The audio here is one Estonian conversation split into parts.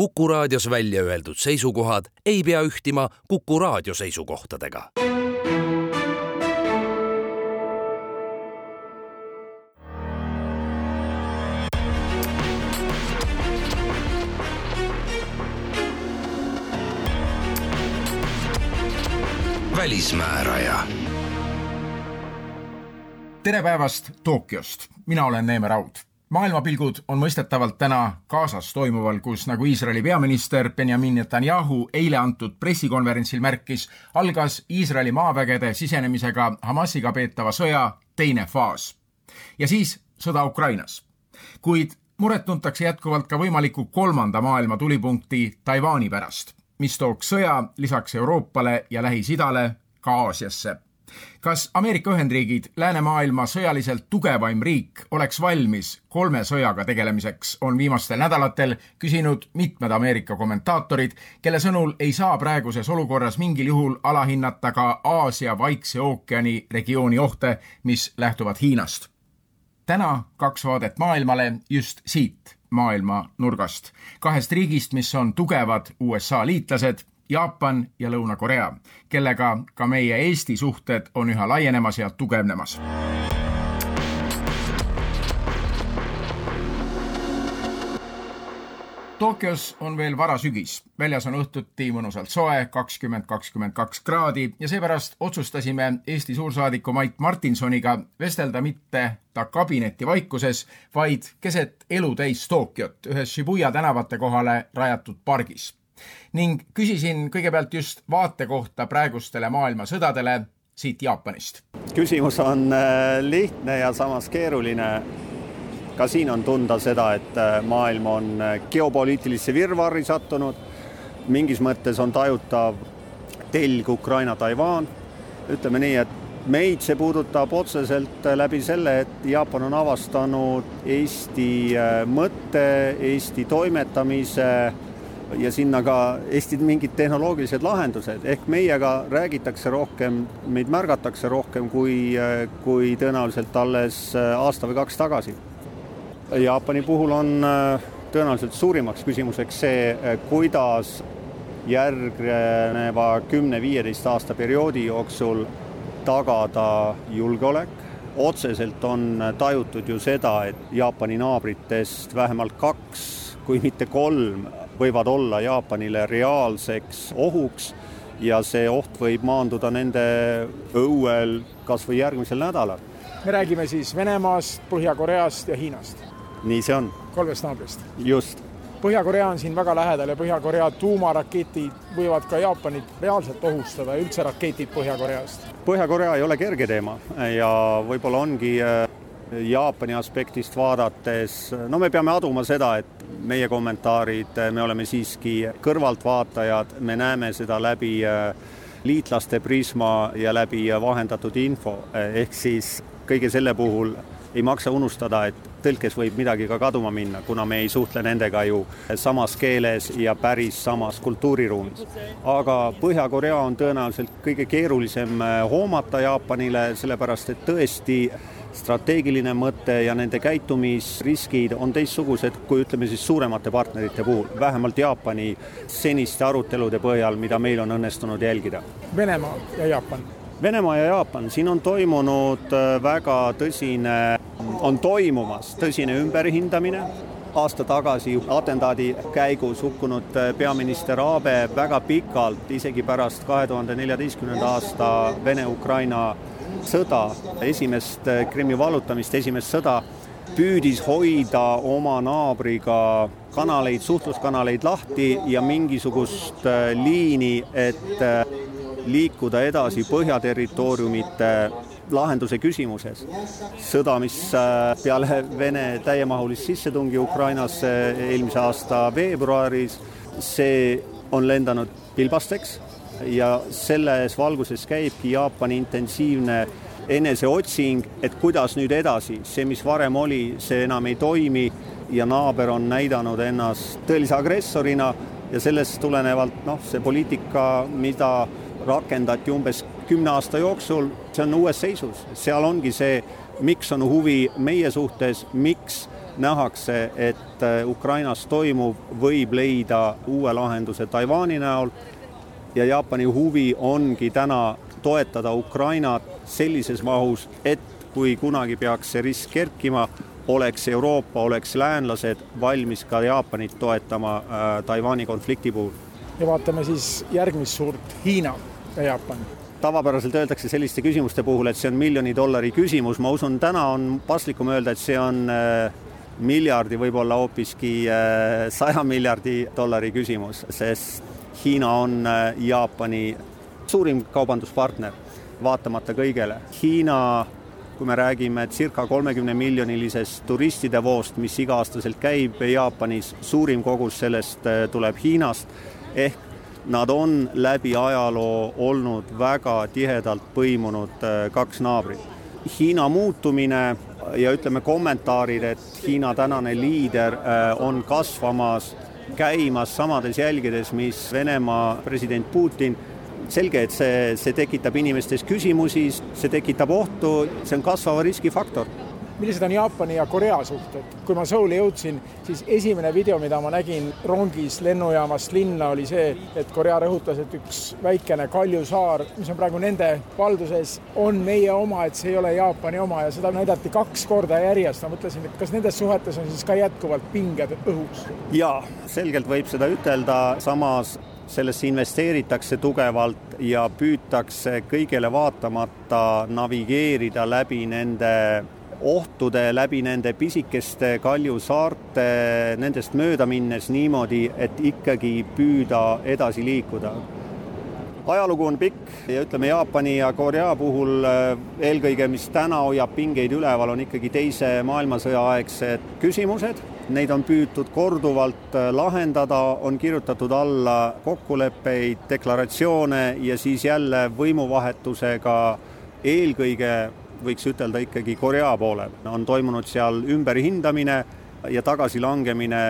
Kuku raadios välja öeldud seisukohad ei pea ühtima Kuku raadio seisukohtadega. välismääraja. tere päevast Tokyost, mina olen Neeme Raud maailmapilgud on mõistetavalt täna Gazas toimuval, kus nagu Iisraeli peaminister Benjamin Netanyahu eile antud pressikonverentsil märkis, algas Iisraeli maavägede sisenemisega Hamasiga peetava sõja teine faas. ja siis sõda Ukrainas. kuid muret tuntakse jätkuvalt ka võimaliku kolmanda maailma tulipunkti Taiwan'i pärast, mis tooks sõja lisaks Euroopale ja Lähis-Idale ka Aasiasse kas Ameerika Ühendriigid, läänemaailma sõjaliselt tugevaim riik, oleks valmis kolme sõjaga tegelemiseks, on viimastel nädalatel küsinud mitmed Ameerika kommentaatorid, kelle sõnul ei saa praeguses olukorras mingil juhul alahinnata ka Aasia Vaikse ookeani regiooni ohte, mis lähtuvad Hiinast. täna kaks vaadet maailmale just siit maailma nurgast, kahest riigist, mis on tugevad USA liitlased Jaapan ja Lõuna-Korea, kellega ka meie Eesti suhted on üha laienemas ja tugevnemas. Tokyos on veel varasügis, väljas on õhtuti mõnusalt soe, kakskümmend, kakskümmend kaks kraadi ja seepärast otsustasime Eesti suursaadiku Mait Martinsoniga vestelda mitte ta kabineti vaikuses, vaid keset elutäis Tokyot ühes Shibuya tänavate kohale rajatud pargis ning küsisin kõigepealt just vaate kohta praegustele maailmasõdadele siit Jaapanist. küsimus on äh, lihtne ja samas keeruline. ka siin on tunda seda, et äh, maailm on äh, geopoliitilisse virvarri sattunud. mingis mõttes on tajutav telg Ukraina-Taiwan. ütleme nii, et meid see puudutab otseselt läbi selle, et Jaapan on avastanud Eesti mõtte, Eesti toimetamise ja sinna ka Eesti mingid tehnoloogilised lahendused, ehk meiega räägitakse rohkem, meid märgatakse rohkem kui, kui tõenäoliselt alles aasta või kaks tagasi. Jaapani puhul on äh, tõenäoliselt suurimaks küsimuseks see, äh, kuidas järgneva kümne-viieteist aasta perioodi jooksul tagada julgeolek. otseselt on tajutud ju seda, et Jaapani naabritest vähemalt kaks, kui mitte kolm võivad olla Jaapanile reaalseks ohuks ja see oht võib maanduda nende õuel kas või järgmisel nädalal. me räägime siis Venemaast, Põhja-Koreast ja Hiinast. nii see on. kolmest naabrist. just. Põhja-Korea on siin väga lähedal ja Põhja-Korea tuumaraketid võivad ka Jaapanit reaalselt ohustada ja üldse raketid Põhja-Koreast. Põhja-Korea ei ole kerge teema ja võib-olla ongi äh, Jaapani aspektist vaadates, no me peame aduma seda, et meie kommentaarid, me oleme siiski kõrvaltvaatajad, me näeme seda läbi äh, liitlaste prisma ja läbi vahendatud info, ehk siis kõige selle puhul ei maksa unustada, et tõlkes võib midagi ka kaduma minna, kuna me ei suhtle nendega ju samas keeles ja päris samas kultuuriruumis. aga Põhja-Korea on tõenäoliselt kõige keerulisem äh, hoomata Jaapanile, sellepärast et tõesti strateegiline mõte ja nende käitumisriskid on teistsugused kui ütleme siis suuremate partnerite puhul, vähemalt Jaapani seniste arutelude põhjal, mida meil on õnnestunud jälgida. Venemaa ja Jaapan. Venemaa ja Jaapan, siin on toimunud äh, väga tõsine, on toimumas tõsine ümberhindamine, aasta tagasi atentaadi käigus hukkunud äh, peaminister Abe väga pikalt, isegi pärast kahe tuhande neljateistkümnenda aasta Vene-Ukraina sõda, esimest eh, Krimmi vallutamist, esimest sõda, püüdis hoida oma naabriga kanaleid, suhtluskanaleid lahti ja mingisugust eh, liini, et eh, liikuda edasi põhjaterritooriumite lahenduse küsimuses. sõda, mis peale Vene täiemahulist sissetungi Ukrainasse eelmise aasta veebruaris, see on lendanud pilbasteks ja selles valguses käibki Jaapani intensiivne eneseotsing, et kuidas nüüd edasi, see, mis varem oli, see enam ei toimi ja naaber on näidanud ennast tõelise agressorina ja sellest tulenevalt noh, see poliitika, mida rakendati umbes kümne aasta jooksul, see on uues seisus, seal ongi see, miks on huvi meie suhtes, miks nähakse, et Ukrainas toimuv võib leida uue lahenduse Taiwan'i näol ja Jaapani huvi ongi täna toetada Ukrainat sellises mahus, et kui kunagi peaks see risk kerkima, oleks Euroopa, oleks läänlased valmis ka Jaapanit toetama äh, Taiwan'i konflikti puhul. ja vaatame siis järgmist suurt, Hiina ja Jaapan tavapäraselt öeldakse selliste küsimuste puhul, et see on miljoni dollari küsimus, ma usun, täna on paslikum öelda, et see on äh, miljardi, võib-olla hoopiski äh, saja miljardi dollari küsimus, sest Hiina on äh, Jaapani suurim kaubanduspartner, vaatamata kõigele. Hiina kui me räägime circa kolmekümne miljonilisest turistide voost, mis iga-aastaselt käib Jaapanis, suurim kogus sellest äh, tuleb Hiinast, ehk nad on läbi ajaloo olnud väga tihedalt põimunud äh, kaks naabrit. Hiina muutumine ja ütleme kommentaarid, et Hiina tänane liider on kasvamas, käimas samades jälgedes, mis Venemaa president Putin. Selge, et see, see tekitab inimestes küsimusi, see tekitab ohtu, see on kasvava riski faktor millised on Jaapani ja Korea suhted? kui ma Souli jõudsin, siis esimene video, mida ma nägin rongis lennujaamast linna, oli see, et Korea rõhutas, et üks väikene kaljusaar, mis on praegu nende valduses, on meie oma, et see ei ole Jaapani oma ja seda näidati kaks korda järjest. ma mõtlesin, et kas nendes suhetes on siis ka jätkuvalt pinged õhus? jaa, selgelt võib seda ütelda, samas sellesse investeeritakse tugevalt ja püütakse kõigele vaatamata navigeerida läbi nende ohtude, läbi nende pisikeste kaljusaarte, nendest mööda minnes niimoodi, et ikkagi püüda edasi liikuda. ajalugu on pikk ja ütleme, Jaapani ja Korea puhul eh, eelkõige, mis täna hoiab pingeid üleval, on ikkagi Teise maailmasõja aegsed küsimused neid on püütud korduvalt äh, lahendada, on kirjutatud alla kokkuleppeid, deklaratsioone ja siis jälle võimuvahetusega eelkõige võiks ütelda ikkagi Korea poolel, on toimunud seal ümberhindamine ja tagasilangemine,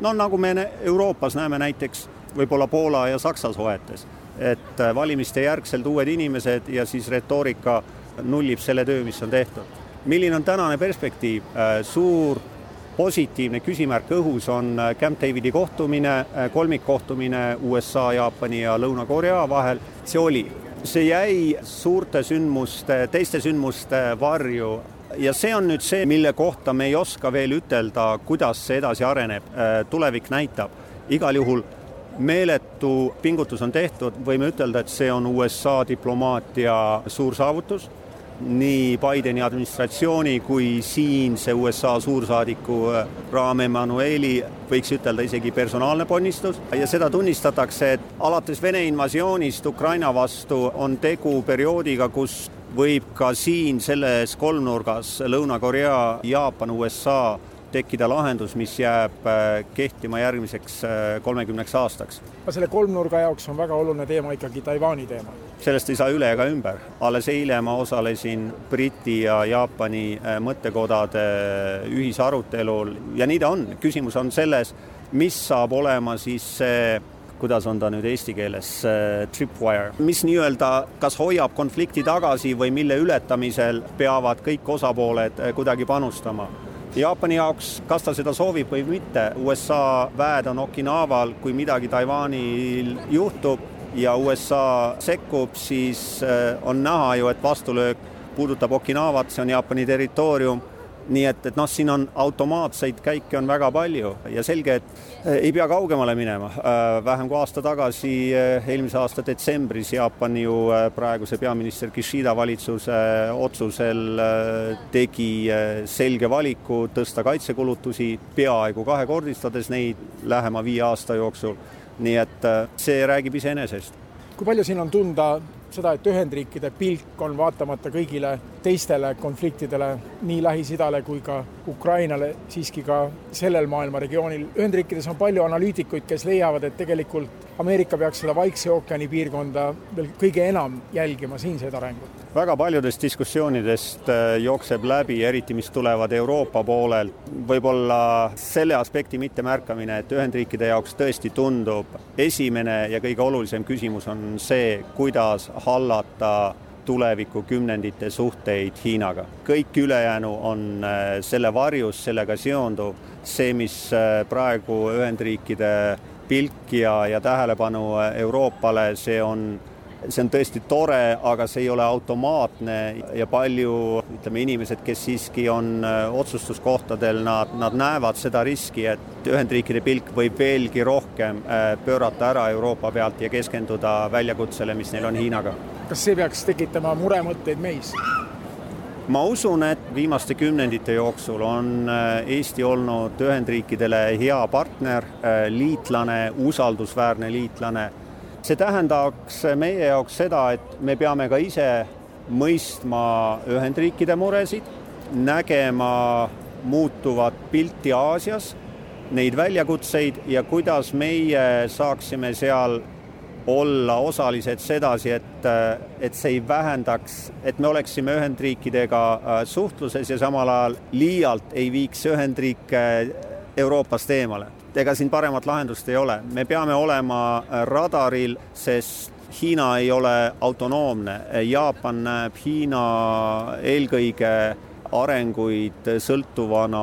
no nagu me Euroopas näeme näiteks võib-olla Poola ja Saksa suhetes, et äh, valimiste järgselt uued inimesed ja siis retoorika nullib selle töö, mis on tehtud. milline on tänane perspektiiv, äh, suur positiivne küsimärk õhus on äh, Camp Davidi kohtumine, kolmikkohtumine USA, Jaapani ja Lõuna-Korea vahel, see oli. See jäi suurte sündmuste, teiste sündmuste varju. Ja see on nüüd see, mille kohta me ei oska veel ütelda, kuidas see edasi areneb, äh, tulevik näitab. igal juhul meeletu pingutus on tehtud, võime ütelda, et see on USA diplomaatia suur saavutus nii Bideni administratsiooni kui siinse USA suursaadiku äh, Rahm Emanueli võiks ütelda isegi personaalne ponnistus. Ja seda tunnistatakse, et alates Vene invasioonist Ukraina vastu on tegu perioodiga, kus võib ka siin selles kolmnurgas Lõuna-Korea, Jaapan, USA tekkida lahendus, mis jääb äh, kehtima järgmiseks äh, kolmekümneks aastaks. aga selle kolmnurga jaoks on väga oluline teema ikkagi Taiwan'i teema? sellest ei saa üle ega ümber. alles eile ma osalesin Briti ja Jaapani äh, mõttekodade ühisarutelul ja nii ta on, küsimus on selles, mis saab olema siis see kuidas on ta nüüd eesti keeles, tripwire, mis nii-öelda kas hoiab konflikti tagasi või mille ületamisel peavad kõik osapooled kuidagi panustama Jaapani jaoks, kas ta seda soovib või mitte, USA väed on Okinaval, kui midagi Taiwanil juhtub ja USA sekkub, siis äh, on näha ju, et vastulöök puudutab Okinavat, see on Jaapani territoorium nii et, et noh, siin on automaatseid käike on väga palju ja selge, et eh, ei pea kaugemale minema. Eh, vähem kui aasta tagasi, eh, eelmise aasta detsembris Jaapan ju praeguse peaminister Kishida valitsuse otsusel tegi selge valiku tõsta kaitsekulutusi peaaegu kahekordistades neid lähema viie aasta jooksul. nii et see räägib iseenesest. kui palju siin on tunda seda, et Ühendriikide pilk on vaatamata kõigile teistele konfliktidele, nii Lähis-Idale kui ka Ukrainale, siiski ka sellel maailma regioonil. Ühendriikides on palju analüütikuid, kes leiavad, et tegelikult Ameerika peaks seda Vaikse ookeani piirkonda veel kõige enam jälgima, siinseid arenguid. väga paljudest diskussioonidest äh, jookseb läbi, eriti mis tulevad Euroopa poolelt, võib-olla selle aspekti mittemärkamine, et Ühendriikide jaoks tõesti tundub, esimene ja kõige olulisem küsimus on see, kuidas hallata tulevikukümnendite suhteid Hiinaga. kõik ülejäänu on selle varjus, sellega seonduv, see, mis praegu Ühendriikide pilk ja, ja tähelepanu Euroopale, see on see on tõesti tore, aga see ei ole automaatne ja palju, ütleme, inimesed, kes siiski on äh, otsustuskohtadel, nad, nad näevad seda riski, et Ühendriikide pilk võib veelgi rohkem äh, pöörata ära Euroopa pealt ja keskenduda väljakutsele, mis neil on Hiinaga. Kas see peaks tekitama muremõtteid meis? ma usun, et viimaste kümnendite jooksul on äh, Eesti olnud Ühendriikidele hea partner, liitlane, usaldusväärne liitlane see tähendaks meie jaoks seda, et me peame ka ise mõistma Ühendriikide muresid, nägema muutuvat pilti Aasias, neid väljakutseid ja kuidas meie saaksime seal olla osalised sedasi, et, et see ei vähendaks, et me oleksime Ühendriikidega äh, suhtluses ja samal ajal liialt ei viiks Ühendriike Euroopast eemale. Ega siin paremat lahendust ei ole, me peame olema radaril, sest Hiina ei ole autonoomne, Jaapan näeb Hiina eelkõige arenguid sõltuvana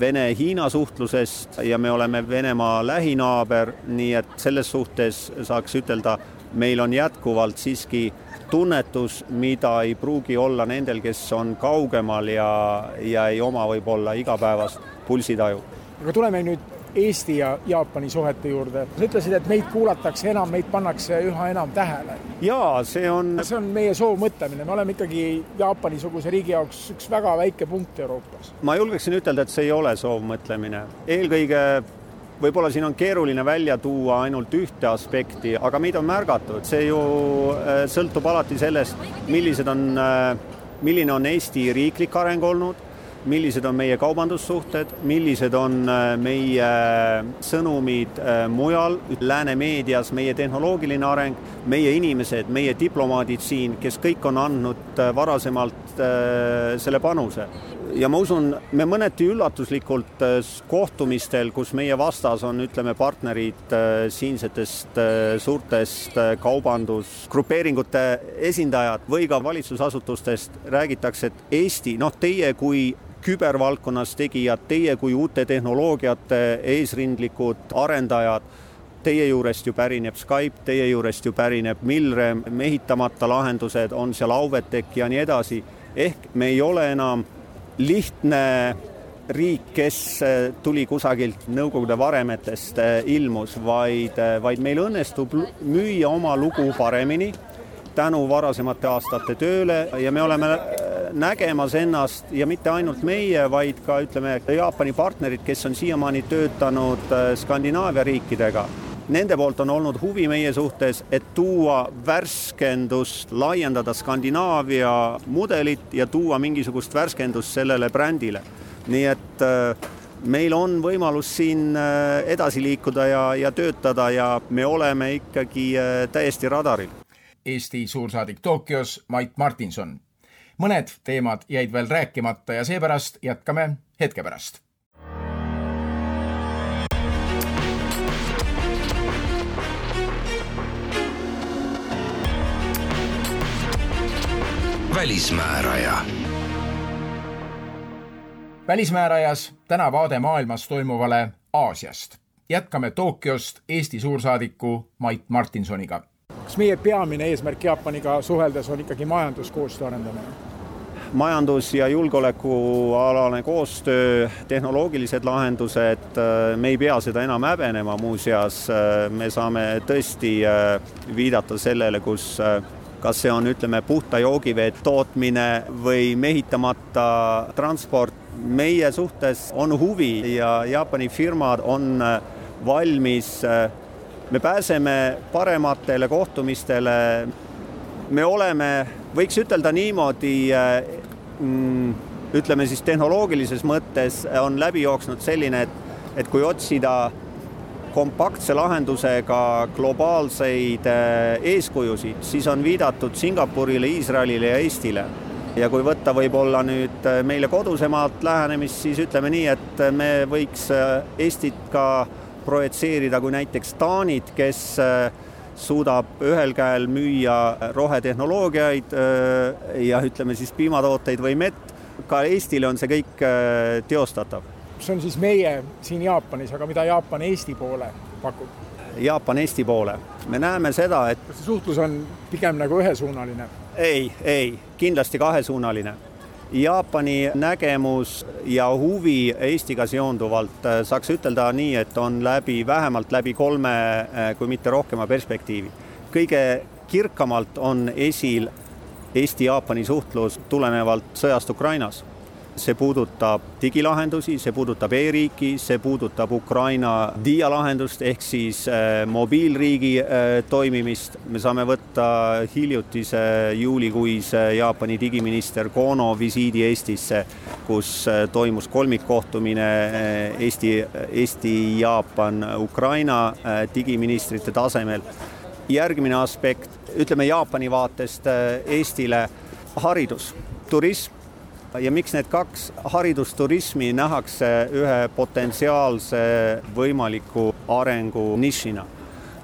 Vene-Hiina suhtlusest ja me oleme Venemaa lähinaaber, nii et selles suhtes saaks ütelda, meil on jätkuvalt siiski tunnetus, mida ei pruugi olla nendel, kes on kaugemal ja, ja ei oma võib-olla igapäevast pulsitaju. aga tuleme nüüd Eesti ja Jaapani suhete juurde. sa ütlesid, et meid kuulatakse enam, meid pannakse üha enam tähele. jaa, see on see on meie soovmõtlemine, me oleme ikkagi Jaapani-suguse riigi jaoks üks väga väike punkt Euroopas. ma julgeksin ütelda, et see ei ole soovmõtlemine. eelkõige võib-olla siin on keeruline välja tuua ainult ühte aspekti, aga meid on märgatud, see ju äh, sõltub alati sellest, millised on, äh, milline on Eesti riiklik areng olnud millised on meie kaubandussuhted, millised on äh, meie sõnumid äh, mujal, lääne meedias, meie tehnoloogiline areng, meie inimesed, meie diplomaadid siin, kes kõik on andnud äh, varasemalt selle panuse. Ja ma usun, me mõneti üllatuslikult kohtumistel, kus meie vastas on, ütleme, partnerid siinsetest suurtest kaubandusgrupeeringute esindajad või ka valitsusasutustest, räägitakse, et Eesti, noh, teie kui kübervaldkonnas tegijad, teie kui uute tehnoloogiate eesrindlikud arendajad, teie juurest ju pärineb Skype, teie juurest ju pärineb Milrem, mehitamata lahendused, on seal Auvetech ja nii edasi. ehk me ei ole enam lihtne riik, kes tuli kusagilt Nõukogude varemetest ilmus, vaid, vaid meil õnnestub müüa oma lugu paremini tänu varasemate aastate tööle ja me oleme nägemas ennast ja mitte ainult meie, vaid ka ütleme, Jaapani partnerid, kes on siiamaani töötanud Skandinaavia riikidega. Nende poolt on olnud huvi meie suhtes, et tuua värskendust, laiendada Skandinaavia mudelit ja tuua mingisugust värskendust sellele brändile. nii et äh, meil on võimalus siin äh, edasi liikuda ja, ja töötada ja me oleme ikkagi täiesti radaril. Eesti suursaadik Tokyos Mait Martinson mõned teemad jäid veel rääkimata ja seepärast jätkame hetke pärast. Välismääraja. välismäärajas täna vaade maailmas toimuvale Aasiast. jätkame Tokyost Eesti suursaadiku Mait Martinsoniga. kas meie peamine eesmärk Jaapaniga suheldes on ikkagi majanduskoostöö arendamine? majandus- ja julgeolekualane koostöö, tehnoloogilised lahendused, me ei pea seda enam häbenema, muuseas me saame tõesti äh, viidata sellele, kus äh, kas see on, ütleme, puhta joogivee tootmine või mehitamata transport, meie suhtes on huvi ja Jaapani firmad on äh, valmis, me pääseme parematele kohtumistele, me oleme, võiks ütelda niimoodi, mm, ütleme siis tehnoloogilises mõttes on läbi jooksnud selline, et, et kui otsida kompaktse lahendusega globaalseid äh, eeskujusid, siis on viidatud Singapurile, Iisraelile ja Eestile. ja kui võtta võib-olla nüüd äh, meile kodusemalt lähenemist, siis ütleme nii, et me võiks äh, Eestit ka projitseerida kui näiteks Taanit, kes suudab ühel käel müüa rohetehnoloogiaid ja ütleme siis piimatooteid või mett, ka Eestile on see kõik teostatav. See on siis meie siin Jaapanis, aga mida Jaapan Eesti poole pakub? Jaapan Eesti poole. me näeme seda, et kas see suhtlus on pigem nagu ühesuunaline? ei, ei, kindlasti kahesuunaline Jaapani nägemus ja huvi Eestiga seonduvalt äh, saaks ütelda nii, et on läbi, vähemalt läbi kolme, äh, kui mitte rohkema perspektiivi. kõige kirkamalt on esil Eesti-Jaapani suhtlus tulenevalt sõjast Ukrainas see puudutab digilahendusi, see puudutab e-riiki, see puudutab Ukraina dialahendust ehk siis äh, mobiilriigi äh, toimimist. me saame võtta hiljutise juulikuise Jaapani digiminister Kono visiidi Eestisse, kus äh, toimus kolmikkohtumine äh, Eesti, Eesti, Jaapan, Ukraina äh, digiministrite tasemel. järgmine aspekt, ütleme Jaapani vaatest äh, Eestile haridus, turism ja miks need kaks haridusturismi nähakse ühe potentsiaalse võimaliku arengu nišina?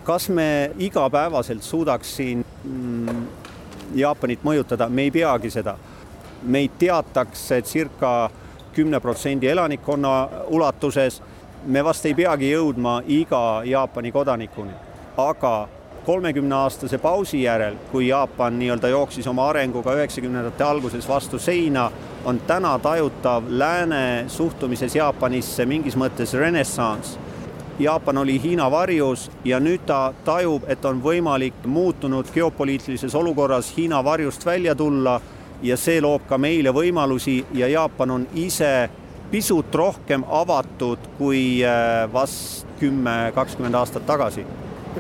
kas me igapäevaselt suudaks siin mm, Jaapanit mõjutada, me ei peagi seda. meid teatakse circa kümne protsendi elanikkonna ulatuses, me vast ei peagi jõudma iga Jaapani kodanikuni, aga kolmekümneaastase pausi järel, kui Jaapan nii-öelda jooksis oma arenguga üheksakümnendate alguses vastu seina, on täna tajutav lääne suhtumises Jaapanisse mingis mõttes renessanss. Jaapan oli Hiina varjus ja nüüd ta tajub, et on võimalik muutunud geopoliitilises olukorras Hiina varjust välja tulla ja see loob ka meile võimalusi ja Jaapan on ise pisut rohkem avatud kui äh, vast kümme, kakskümmend aastat tagasi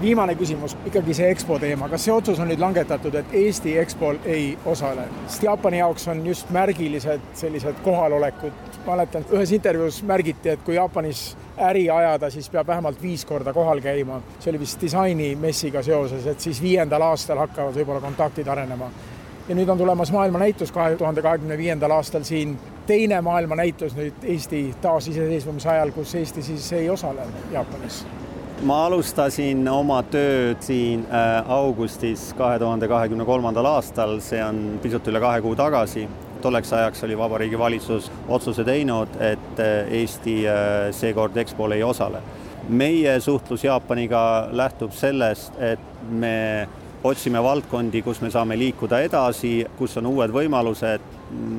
viimane küsimus, ikkagi see EXPO teema, kas see otsus on nüüd langetatud, et Eesti EXPO-l ei osale? sest Jaapani jaoks on just märgilised sellised kohalolekud, mäletan, ühes intervjuus märgiti, et kui Jaapanis äri ajada, siis peab vähemalt viis korda kohal käima. see oli vist disainimessiga seoses, et siis viiendal aastal hakkavad võib-olla kontaktid arenema. ja nüüd on tulemas maailmanäitus kahe tuhande kahekümne viiendal aastal siin teine maailmanäitus nüüd Eesti taasiseseisvumise ajal, kus Eesti siis ei osale Jaapanis ma alustasin oma tööd siin äh, augustis kahe tuhande kahekümne kolmandal aastal, see on pisut üle kahe kuu tagasi. tolleks ajaks oli Vabariigi Valitsus otsuse teinud, et äh, Eesti äh, seekord EXPO-l ei osale. meie suhtlus Jaapaniga lähtub sellest, et me otsime valdkondi, kus me saame liikuda edasi, kus on uued võimalused.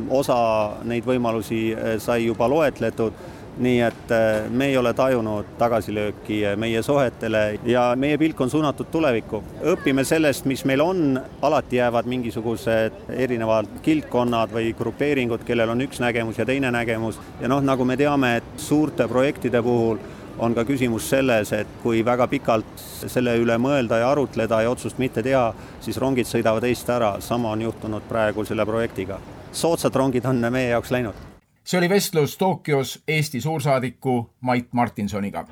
osa neid võimalusi sai juba loetletud nii et äh, me ei ole tajunud tagasilööki äh, meie suhetele ja meie pilk on suunatud tulevikku. õpime sellest, mis meil on, alati jäävad mingisugused erinevad kildkonnad või grupeeringud, kellel on üks nägemus ja teine nägemus ja noh, nagu me teame, et suurte projektide puhul on ka küsimus selles, et kui väga pikalt selle üle mõelda ja arutleda ja otsust mitte teha, siis rongid sõidavad eest ära, sama on juhtunud praegu selle projektiga. soodsad rongid on meie jaoks läinud see oli vestlus Tokyos Eesti suursaadiku Mait Martinsoniga.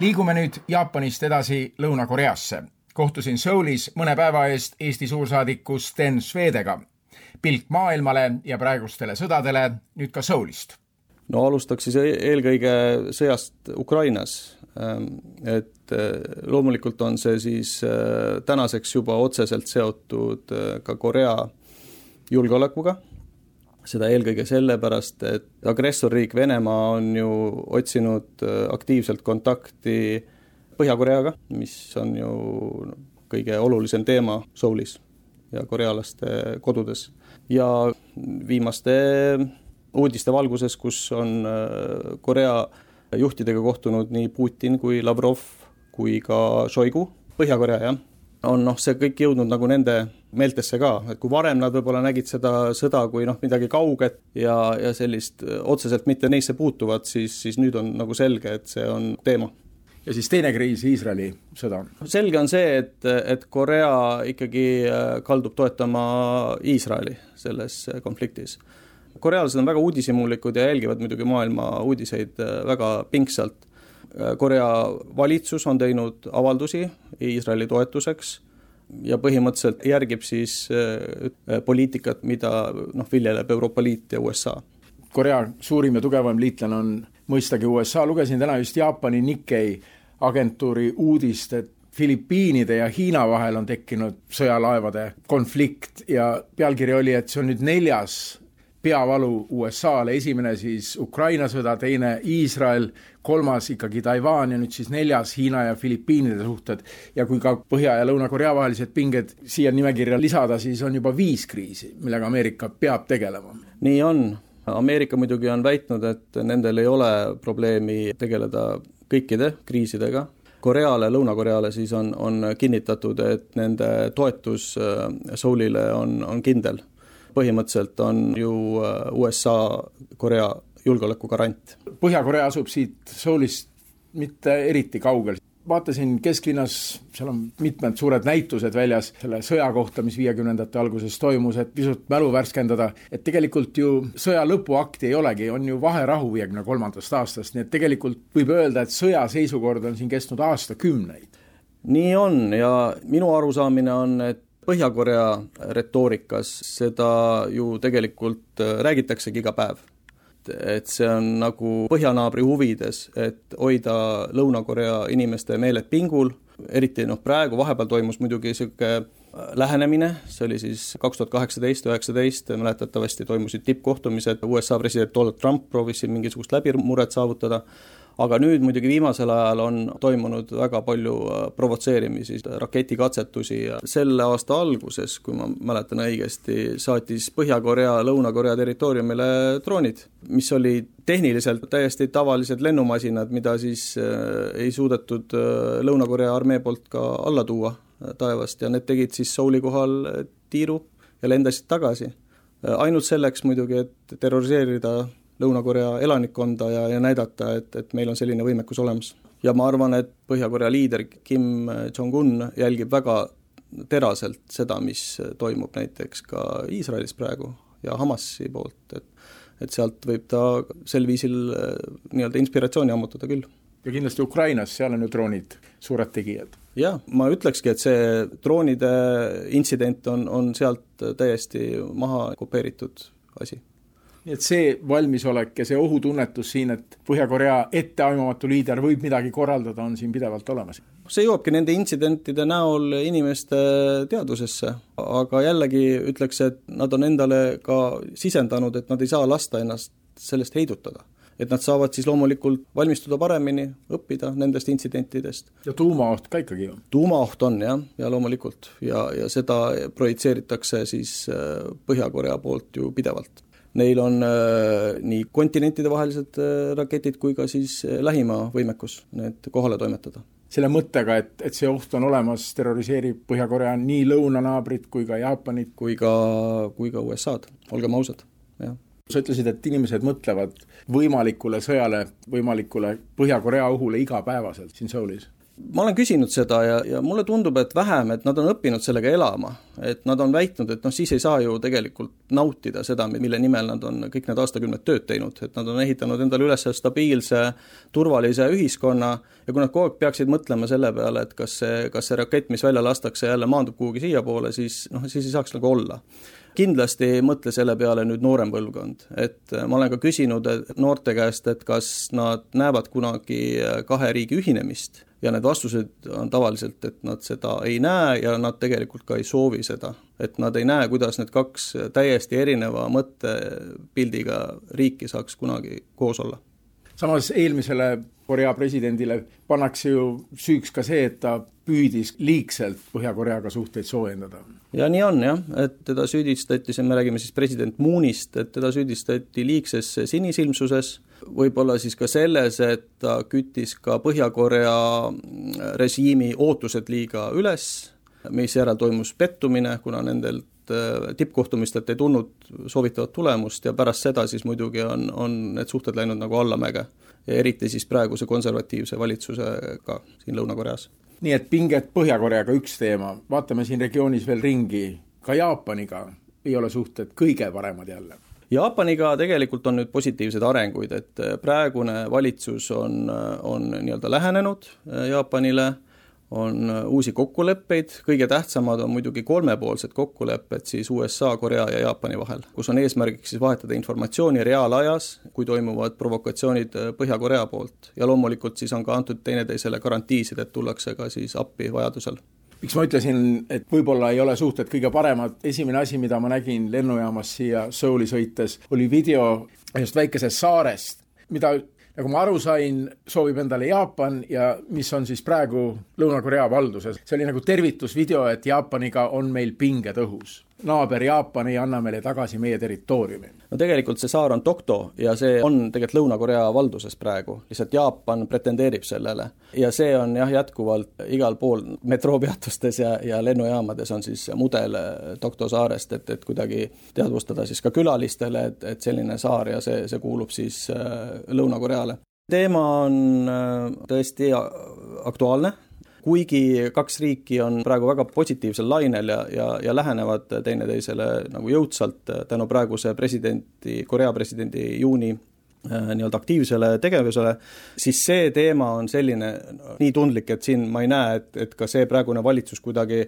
liigume nüüd Jaapanist edasi Lõuna-Koreasse. kohtusin Soulis mõne päeva eest Eesti suursaadiku Sten Svedega. pilk maailmale ja praegustele sõdadele nüüd ka Soulist no alustaks siis e-, eelkõige sõjast Ukrainas. Ähm, et äh, loomulikult on see siis äh, tänaseks juba otseselt seotud äh, ka Korea julgeolekuga, seda eelkõige sellepärast, et agressorriik Venemaa on ju otsinud aktiivselt kontakti Põhja-Koreaga, mis on ju kõige olulisem teema Soulis ja korealaste kodudes. ja viimaste uudiste valguses, kus on Korea juhtidega kohtunud nii Putin kui Lavrov kui ka Šoigu, Põhja-Korea jah, on noh, see kõik jõudnud nagu nende meeltesse ka, et kui varem nad võib-olla nägid seda sõda kui noh, midagi kauget ja, ja sellist otseselt mitte neisse puutuvat, siis, siis nüüd on nagu selge, et see on teema ja siis teine kriis, Iisraeli sõda. selge on see, et, et Korea ikkagi kaldub toetama Iisraeli selles konfliktis korealased on väga uudishimulikud ja jälgivad muidugi maailma uudiseid äh, väga pingsalt. Äh, Korea valitsus on teinud avaldusi Iisraeli toetuseks ja põhimõtteliselt järgib siis äh, poliitikat, mida noh, viljeleb Euroopa Liit ja USA. Korea suurim ja tugevam liitlane on mõistagi USA, lugesin täna just Jaapani Nikkei agentuuri uudist, et Filipiinide ja Hiina vahel on tekkinud sõjalaevade konflikt ja pealkiri oli, et see on nüüd neljas peavalu USA-le, esimene siis Ukraina sõda, teine Iisrael, kolmas ikkagi Taiwan ja nüüd siis neljas Hiina ja Filipiinide suhted. ja kui ka Põhja- ja Lõuna-Korea vahelised pinged siia nimekirja lisada, siis on juba viis kriisi, millega Ameerika peab tegelema. nii on, Ameerika muidugi on väitnud, et nendel ei ole probleemi tegeleda kõikide kriisidega, Koreale, Lõuna-Koreale siis on, on kinnitatud, et nende toetus äh, Seoulile on, on kindel põhimõtteliselt on ju äh, USA Korea julgeoleku garant. Põhja-Korea asub siit Seoulist mitte eriti kaugel. vaatasin kesklinnas, seal on mitmed suured näitused väljas selle sõja kohta, mis viiekümnendate alguses toimus, et pisut mälu värskendada, et tegelikult ju sõja lõpuakti ei olegi, on ju vaherahu viiekümne kolmandast aastast, nii et tegelikult võib öelda, et sõjaseisukord on siin kestnud aastakümneid. nii on ja minu arusaamine on, et Põhja-Korea retoorikas seda ju tegelikult äh, räägitaksegi iga päev. et see on nagu põhjanaabri huvides, et hoida Lõuna-Korea inimeste meeled pingul, eriti noh, praegu vahepeal toimus muidugi niisugune äh, lähenemine, see oli siis kaks tuhat kaheksateist, üheksateist, mäletatavasti toimusid tippkohtumised, USA president Donald Trump proovis siin mingisugust läbimurret saavutada, aga nüüd muidugi viimasel ajal on toimunud väga palju äh, provotseerimisi, raketikatsetusi ja selle aasta alguses, kui ma mäletan õigesti, saatis Põhja-Korea Lõuna-Korea territooriumile droonid, mis olid tehniliselt täiesti tavalised lennumasinad, mida siis äh, ei suudetud äh, Lõuna-Korea armee poolt ka alla tuua taevast ja need tegid siis Souli kohal tiiru ja lendasid tagasi. ainult selleks muidugi, et terroriseerida Lõuna-Korea elanikkonda ja, ja näidata, et, et meil on selline võimekus olemas. ja ma arvan, et Põhja-Korea liider Kim Jong-un jälgib väga teraselt seda, mis toimub näiteks ka Iisraelis praegu ja Hamasi poolt, et et sealt võib ta sel viisil äh, nii-öelda inspiratsiooni ammutada küll. ja kindlasti Ukrainas, seal on ju droonid suured tegijad. jah, ma ütlekski, et see droonide intsident on, on sealt täiesti maha kopeeritud asi nii et see valmisolek ja see ohutunnetus siin, et Põhja-Korea etteaimamatu liider võib midagi korraldada, on siin pidevalt olemas. see jõuabki nende intsidentide näol inimeste teadvusesse, aga jällegi ütleks, et nad on endale ka sisendanud, et nad ei saa lasta ennast sellest heidutada et nad saavad siis loomulikult valmistuda paremini, õppida nendest intsidentidest. ja tuumaoht ka ikkagi ju? tuumaoht on jah, ja loomulikult ja, ja seda projitseeritakse siis äh, Põhja-Korea poolt ju pidevalt Neil on äh, nii kontinentidevahelised äh, raketid kui ka siis äh, lähima võimekus need kohale toimetada. selle mõttega, et, et see oht on olemas, terroriseerib Põhja-Korea nii lõunanaabrit kui ka Jaapanit? kui ka, kui ka USA-d, olgem ausad, jah sa ütlesid, et inimesed mõtlevad võimalikule sõjale, võimalikule Põhja-Korea ohule igapäevaselt siin Soulis ma olen küsinud seda ja, ja mulle tundub, et vähem, et nad on õppinud sellega elama. et nad on väitnud, et noh, siis ei saa ju tegelikult nautida seda, mille nimel nad on kõik need aastakümned tööd teinud, et nad on ehitanud endale üles stabiilse, turvalise ühiskonna ja kui nad kogu aeg peaksid mõtlema selle peale, et kas see, kas see rakett, mis välja lastakse, jälle maandub kuhugi siiapoole, siis noh, siis ei saaks nagu olla. kindlasti ei mõtle selle peale nüüd noorem põlvkond, et ma olen ka küsinud noorte käest, et kas nad näevad kunagi kahe riigi ühinemist ja need vastused on tavaliselt, et nad seda ei näe ja nad tegelikult ka ei soovi seda. et nad ei näe, kuidas need kaks täiesti erineva mõttepildiga riiki saaks kunagi koos olla. samas eelmisele Korea presidendile pannakse ju süüks ka see, et ta püüdis liigselt Põhja-Koreaga suhteid soojendada. ja nii on jah, et teda süüdistati, see me räägime siis president Moonist, et teda süüdistati liigses sinisilmsuses, võib-olla siis ka selles, et ta küttis ka Põhja-Korea režiimi ootused liiga üles, misjärel toimus pettumine, kuna nendelt äh, tippkohtumistelt ei tulnud soovitavat tulemust ja pärast seda siis muidugi on, on need suhted läinud nagu allamäge. Eriti siis praeguse konservatiivse valitsusega siin Lõuna-Koreas. nii et pinged Põhja-Koreaga üks teema, vaatame siin regioonis veel ringi, ka Jaapaniga ei ole suhted kõige paremad jälle Jaapaniga tegelikult on nüüd positiivseid arenguid, et praegune valitsus on, on nii-öelda lähenenud Jaapanile, on uusi kokkuleppeid, kõige tähtsamad on muidugi kolmepoolsed kokkulepped siis USA, Korea ja Jaapani vahel, kus on eesmärgiks siis vahetada informatsiooni reaalajas, kui toimuvad provokatsioonid Põhja-Korea poolt. Ja loomulikult siis on ka antud teineteisele garantiisid, et tullakse ka siis appi vajadusel miks ma ütlesin, et võib-olla ei ole suhted kõige paremad, esimene asi, mida ma nägin lennujaamas siia Souli sõites, oli video ühest väikesest saarest, mida nagu ma aru sain, soovib endale Jaapan ja mis on siis praegu Lõuna-Korea valduses. see oli nagu tervitusvideo, et Jaapaniga on meil pinged õhus. Naaber Jaapan ei anna meile tagasi meie territooriumi. no tegelikult see saar on Tokto ja see on tegelikult Lõuna-Korea valduses praegu, lihtsalt Jaapan pretendeerib sellele. ja see on jah, jätkuvalt igal pool metroopeatustes ja, ja lennujaamades on siis mudel Tokto saarest, et, et kuidagi teadvustada siis ka külalistele, et, et selline saar ja see, see kuulub siis äh, Lõuna-Korea peale. teema on äh, tõesti aktuaalne, kuigi kaks riiki on praegu väga positiivsel lainel ja, ja, ja lähenevad teineteisele nagu jõudsalt tänu praeguse presidendi, Korea presidendi juuni äh, nii-öelda aktiivsele tegevusele, siis see teema on selline nii tundlik, et siin ma ei näe, et, et ka see praegune valitsus kuidagi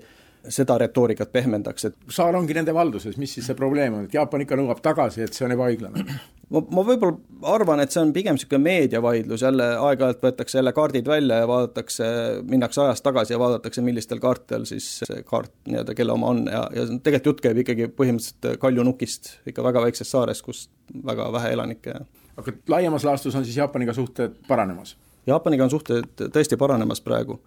seda retoorikat pehmendaks, et saar ongi nende valduses, mis siis see probleem on, et Jaapan ikka nõuab tagasi, et see on ebaõiglane? ma, ma võib-olla arvan, et see on pigem niisugune meediavaidlus, jälle aeg-ajalt võetakse jälle kaardid välja ja vaadatakse, minnakse ajas tagasi ja vaadatakse, millistel kaartel siis see kaart nii-öelda, kelle oma on ja, ja tegelikult jutt käib ikkagi põhimõtteliselt Kaljunukist, ikka väga väiksest saarest, kus väga vähe elanikke. aga laiemas laastus on siis Jaapaniga suhted paranemas? Jaapaniga on suhted tõesti paranemas praegu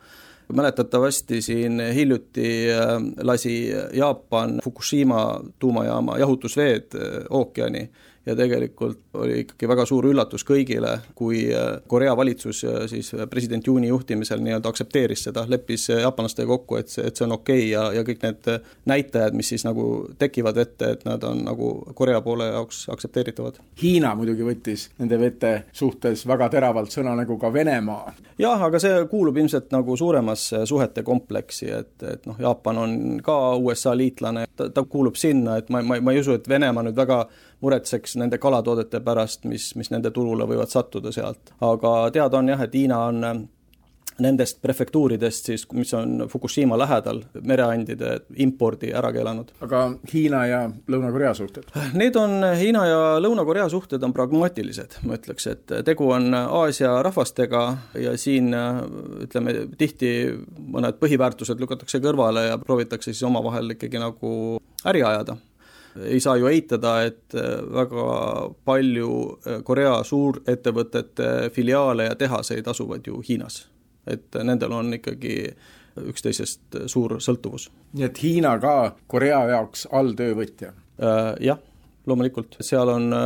mäletatavasti siin hiljuti äh, lasi Jaapan Fukushima tuumajaama jahutusveed äh, ookeani ja tegelikult oli ikkagi väga suur üllatus kõigile, kui äh, Korea valitsus äh, siis president Juuni juhtimisel nii-öelda aktsepteeris seda, leppis äh, jaapanlastega kokku, et see, et see on okei okay ja, ja kõik need näitajad, mis siis nagu tekivad ette, et nad on nagu Korea poole jaoks aktsepteeritavad. Hiina muidugi võttis nende vete suhtes väga teravalt sõna, nagu ka Venemaa. jah, aga see kuulub ilmselt nagu suuremasse suhete kompleksi, et, et noh, Jaapan on ka USA liitlane, ta, ta kuulub sinna, et ma, ma, ma ei usu, et Venemaa nüüd väga muretseks nende kalatoodete pärast, mis, mis nende turule võivad sattuda sealt. aga teada on jah, et Hiina on äh, nendest prefektuuridest siis, mis on Fukushima lähedal, mereandide impordi ära keelanud. aga Hiina ja Lõuna-Korea suhted? Need on, Hiina ja Lõuna-Korea suhted on pragmaatilised, ma ütleks, et tegu on Aasia rahvastega ja siin ütleme, tihti mõned põhiväärtused lükatakse kõrvale ja proovitakse siis omavahel ikkagi nagu äri ajada ei saa ju eitada, et äh, väga palju äh, Korea suurettevõtete filiaale ja tehaseid asuvad ju Hiinas. et nendel on ikkagi üksteisest suur sõltuvus. nii et Hiina ka Korea jaoks alltöövõtja? Äh, jah loomulikult, seal on äh,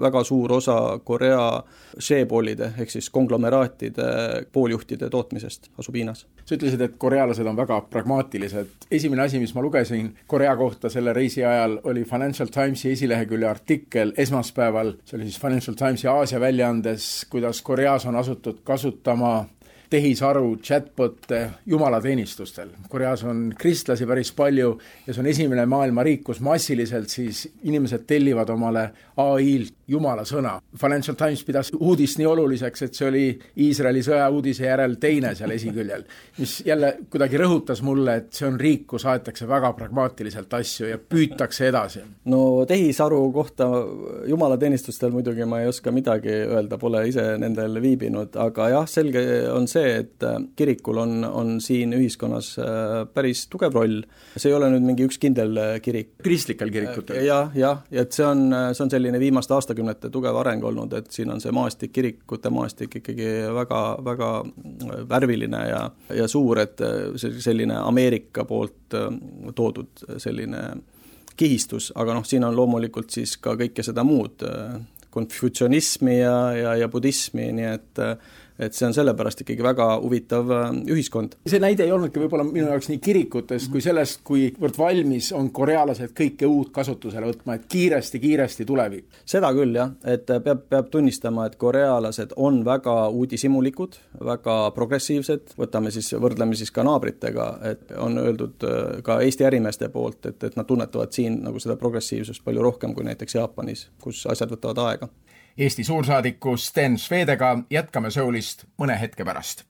väga suur osa Korea sheepolide ehk siis konglomeraatide pooljuhtide tootmisest asub Hiinas. sa ütlesid, et korealased on väga pragmaatilised. esimene asi, mis ma lugesin Korea kohta selle reisi ajal, oli Financial Timesi esilehekülje artikkel esmaspäeval, see oli siis Financial Timesi Aasia väljaandes, kuidas Koreas on asutud kasutama tehisaru chatbot'e jumalateenistustel. Koreas on kristlasi päris palju ja see on esimene maailma riik, kus massiliselt siis inimesed tellivad omale ai-lt jumala sõna. Financial Times pidas uudist nii oluliseks, et see oli Iisraeli sõjauudise järel teine seal esiküljel, mis jälle kuidagi rõhutas mulle, et see on riik, kus aetakse väga pragmaatiliselt asju ja püütakse edasi. no tehisaru kohta jumalateenistustel muidugi ma ei oska midagi öelda, pole ise nendel viibinud, aga jah, selge on see, et äh, kirikul on, on siin ühiskonnas äh, päris tugev roll. see ei ole nüüd mingi üks kindel äh, kirik. kristlikel kirikutel ja,? jah, jah, ja et see on, see on selline viimaste aastakümnete tugev areng olnud, et siin on see maastik, kirikute maastik ikkagi väga, väga värviline ja, ja suur, et selline Ameerika poolt toodud selline kihistus, aga noh, siin on loomulikult siis ka kõike seda muud, konfütsionismi ja, ja, ja budismi, nii et et see on sellepärast ikkagi väga huvitav äh, ühiskond. see näide ei olnudki võib-olla minu jaoks nii kirikutest kui sellest, kuivõrd valmis on korealased kõike uut kasutusele võtma, et kiiresti-kiiresti tulevik. seda küll jah, et peab, peab tunnistama, et korealased on väga uudishimulikud, väga progressiivsed, võtame siis, võrdleme siis ka naabritega, et on öeldud äh, ka Eesti ärimeeste poolt, et, et nad tunnetavad siin nagu seda progressiivsust palju rohkem kui näiteks Jaapanis, kus asjad võtavad aega Eesti suursaadiku Sten Svedega jätkame Soulist mõne hetke pärast.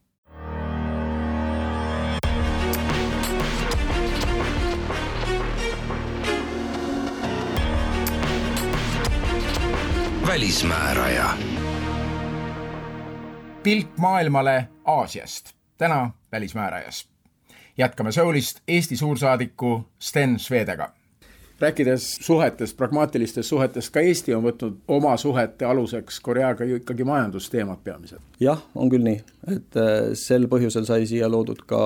välismääraja. pilk maailmale Aasiast, täna Välismäärajas. jätkame Soulist Eesti suursaadiku Sten Svedega rääkides suhetest, pragmaatilistest suhetest, ka Eesti on võtnud oma suhete aluseks Koreaga ju ikkagi majandusteemad peamiselt. jah, on küll nii, et äh, sel põhjusel sai siia loodud ka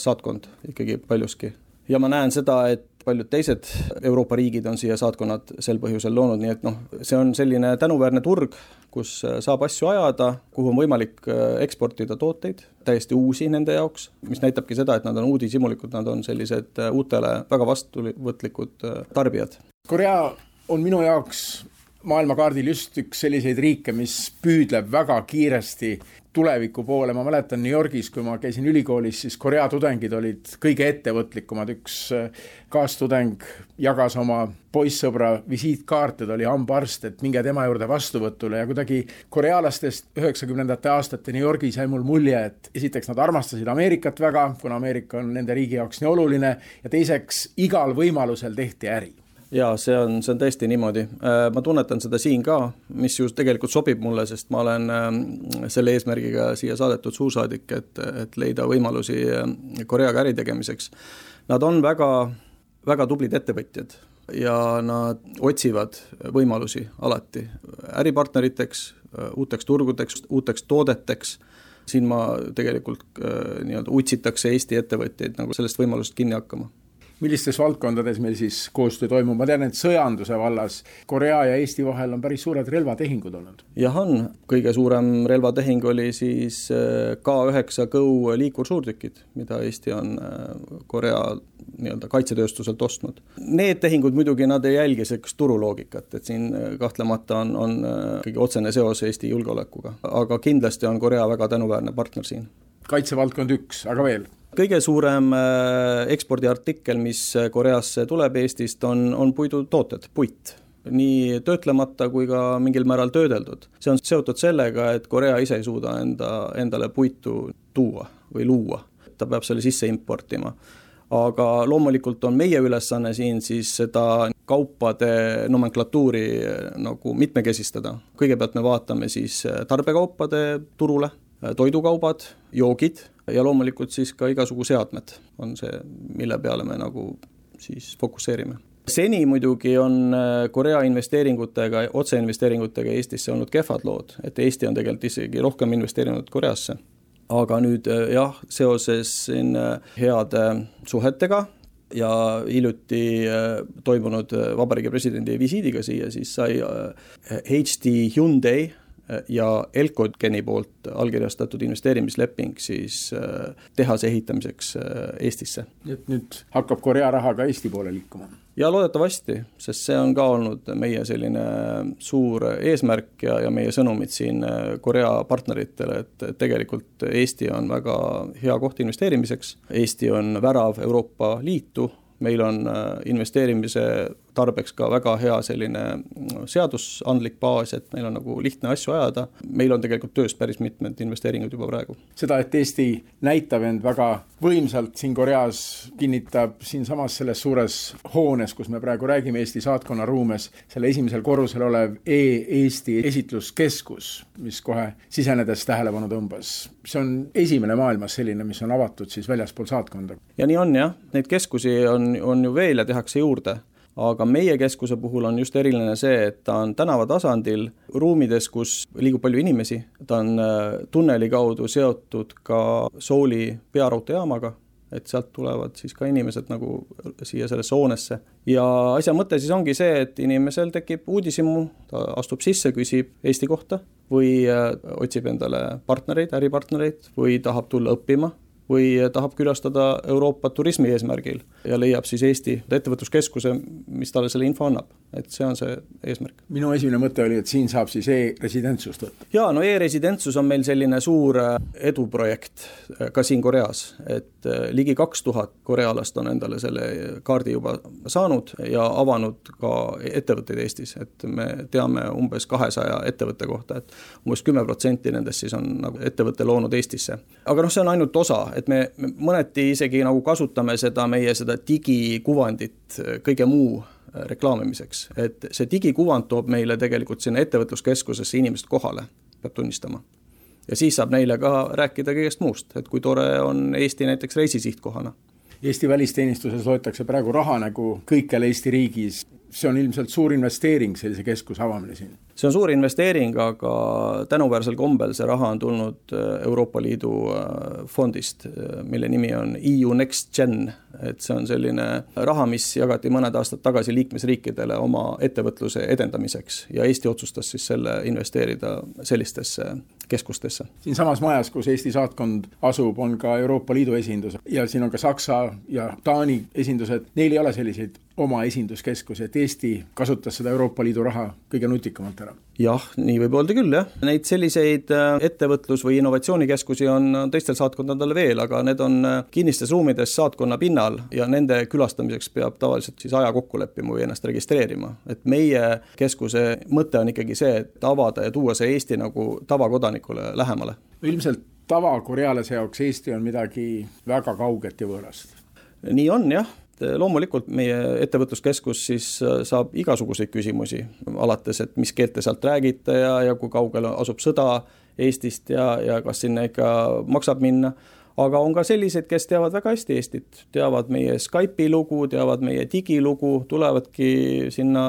saatkond ikkagi paljuski. Ja ma näen seda, et paljud teised Euroopa riigid on siia saatkonnad sel põhjusel loonud, nii et noh, see on selline tänuväärne turg, kus äh, saab asju ajada, kuhu on võimalik äh, eksportida tooteid, täiesti uusi nende jaoks, mis näitabki seda, et nad on uudishimulikud, nad on sellised äh, uutele väga vastuvõtlikud tarbijad. Korea on minu jaoks maailmakaardil just üks selliseid riike, mis püüdleb väga kiiresti tuleviku poole, ma mäletan New Yorgis, kui ma käisin ülikoolis, siis Korea tudengid olid kõige ettevõtlikumad, üks äh, kaastudeng jagas oma poissõbra visiitkaarte, ta oli hambaarst, et minge tema juurde vastuvõtule. Ja kuidagi korealastest üheksakümnendate aastate New Yorgis jäi mul mulje, et esiteks nad armastasid Ameerikat väga, kuna Ameerika on nende riigi jaoks nii oluline, ja teiseks igal võimalusel tehti äri jaa, see on, see on tõesti niimoodi. Äh, ma tunnetan seda siin ka, mis just tegelikult sobib mulle, sest ma olen ähm, selle eesmärgiga siia saadetud suursaadik, et, et leida võimalusi äh, Koreaga äri tegemiseks. Nad on väga, väga tublid ettevõtjad ja nad otsivad võimalusi alati äripartneriteks, äh, uuteks turgudeks, uuteks toodeteks siin ma tegelikult nii-öelda utsitakse Eesti ettevõtjaid nagu sellest võimalusest kinni hakkama millistes valdkondades meil siis koostöö toimub, ma tean, et sõjanduse vallas Korea ja Eesti vahel on päris suured relvatehingud olnud. jah, on, kõige suurem relvatehing oli siis äh, K9 Go liikursuurtükid, mida Eesti on äh, Korea nii-öelda kaitsetööstuselt ostnud. Need tehingud muidugi, nad ei jälgi sellist turuloogikat, et siin äh, kahtlemata on, on ikkagi otsene seos Eesti julgeolekuga, aga kindlasti on Korea väga tänuväärne partner siin. Kaitsevaldkond üks, aga veel kõige suurem äh, ekspordiartikkel, mis äh, Koreasse tuleb Eestist, on, on puidutooted, puit nii töötlemata kui ka mingil määral töödeldud. see on seotud sellega, et Korea ise ei suuda enda, endale puitu tuua või luua, ta peab selle sisse importima. aga loomulikult on meie ülesanne siin siis seda kaupade nomenklatuuri äh, nagu mitmekesistada. kõigepealt me vaatame siis tarbekaupade turule, toidukaubad, joogid ja loomulikult siis ka igasugu seadmed on see, mille peale me nagu siis fokusseerime seni muidugi on äh, Korea investeeringutega, otseinvesteeringutega Eestisse olnud kehvad lood, et Eesti on tegelikult isegi rohkem investeerinud Koreasse. aga nüüd äh, jah, seoses siin äh, heade suhetega ja hiljuti toimunud Vabariigi Presidendi visiidiga siia, siis sai HD Hyundai ja Elcogeni poolt allkirjastatud investeerimisleping siis äh, tehase ehitamiseks äh, Eestisse. et nüüd hakkab Korea raha ka Eesti poole liikuma? ja loodetavasti, sest see on ka olnud meie selline suur eesmärk ja, ja meie sõnumid siin äh, Korea partneritele, et tegelikult Eesti on väga hea koht investeerimiseks, Eesti on värav Euroopa Liitu, meil on investeerimise tarbeks ka väga hea selline mm, seadusandlik baas, et meil on nagu lihtne asju ajada. meil on tegelikult töös päris mitmed investeeringud juba praegu. seda, et Eesti näitab end väga võimsalt siin Koreas, kinnitab siinsamas selles suures hoones, kus me praegu räägime, Eesti saatkonna ruumes, selle esimesel korrusel olev E-Eesti esitluskeskus, mis kohe sisenedes tähelepanu tõmbas. see on esimene maailmas selline, mis on avatud siis väljaspool saatkonda. ja nii on jah, neid keskusi on, on ju veel ja tehakse juurde aga meie keskuse puhul on just eriline see, et ta on tänavatasandil, ruumides, kus liigub palju inimesi, ta on äh, tunneli kaudu seotud ka Souli pearaudteejaamaga, et sealt tulevad siis ka inimesed nagu siia sellesse hoonesse. ja asja mõte siis ongi see, et inimesel tekib uudishimu, ta astub sisse, küsib Eesti kohta või äh, otsib endale partnereid, äripartnereid või tahab tulla õppima või tahab külastada Euroopat turismi eesmärgil ja leiab siis Eesti ettevõtluskeskuse, mis talle selle info annab, et see on see eesmärk. minu esimene mõte oli, et siin saab siis e-residentsust võtta. jaa, no e-residentsus on meil selline suur äh, eduprojekt äh, ka siin Koreas, et äh, ligi kaks tuhat korealast on endale selle kaardi juba saanud ja avanud ka ettevõtteid Eestis, et me teame umbes kahesaja ettevõtte kohta, et umbes kümme protsenti nendest siis on nagu ettevõtte loonud Eestisse. aga noh, see on ainult osa, et me, me mõneti isegi nagu kasutame seda meie seda digikuvandit kõige muu reklaamimiseks, et see digikuvand toob meile tegelikult sinna ettevõtluskeskusesse inimesed kohale, peab tunnistama. Ja siis saab neile ka rääkida kõigest muust, et kui tore on Eesti näiteks reisisihtkohana. Eesti välisteenistuses loetakse praegu raha nagu kõikjal Eesti riigis, see on ilmselt suur investeering, sellise keskuse avamine siin? see on suur investeering, aga tänuväärsel kombel see raha on tulnud äh, Euroopa Liidu äh, fondist, äh, mille nimi on EU Next Gen, et see on selline raha, mis jagati mõned aastad tagasi liikmesriikidele oma ettevõtluse edendamiseks ja Eesti otsustas siis selle investeerida sellistesse keskustesse. siinsamas majas, kus Eesti saatkond asub, on ka Euroopa Liidu esindus ja siin on ka Saksa ja Taani esindused, neil ei ole selliseid oma esinduskeskusi, et Eesti kasutas seda Euroopa Liidu raha kõige nutikamalt ära? jah, nii võib öelda küll, jah. Neid selliseid äh, ettevõtlus- või innovatsioonikeskusi on teistel saatkondadel veel, aga need on äh, kinnistes ruumides saatkonna pinnal ja nende külastamiseks peab tavaliselt siis aja kokku leppima või ennast registreerima. et meie keskuse mõte on ikkagi see, et avada ja tuua see Eesti nagu tavakodanikule lähemale. ilmselt tavakorealase jaoks Eesti on midagi väga kauget ja võõrast nii on jah, et loomulikult meie ettevõtluskeskus siis äh, saab igasuguseid küsimusi, alates, et mis keelt te sealt räägite ja, ja kui kaugel asub sõda Eestist ja, ja kas sinna ikka maksab minna aga on ka selliseid, kes teavad väga hästi Eestit, teavad meie Skype'i lugu, teavad meie digilugu, tulevadki sinna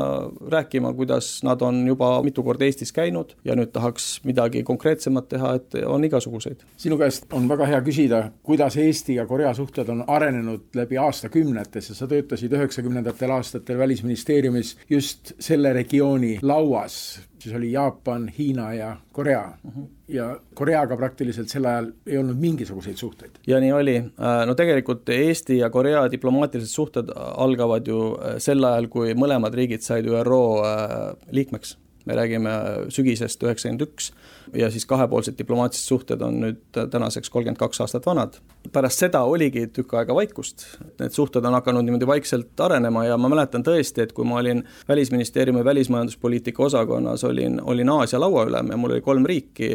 rääkima, kuidas nad on juba mitu korda Eestis käinud ja nüüd tahaks midagi konkreetsemat teha, et on igasuguseid. sinu käest on väga hea küsida, kuidas Eesti ja Korea suhted on arenenud läbi aastakümnete, sest sa töötasid üheksakümnendatel aastatel Välisministeeriumis just selle regiooni lauas siis oli Jaapan, Hiina ja Korea uh. -huh. ja Koreaga praktiliselt sel ajal ei olnud mingisuguseid suhteid. ja nii oli, äh, no tegelikult Eesti ja Korea diplomaatilised suhted algavad ju äh, sel ajal, kui mõlemad riigid said ÜRO äh, liikmeks me räägime sügisest üheksakümmend üks ja siis kahepoolsed diplomaatilised suhted on nüüd tänaseks kolmkümmend kaks aastat vanad. pärast seda oligi tükk aega vaikust, need suhted on hakanud niimoodi vaikselt arenema ja ma mäletan tõesti, et kui ma olin Välisministeeriumi välismajanduspoliitika osakonnas, olin, olin Aasia lauaülem ja mul oli kolm riiki,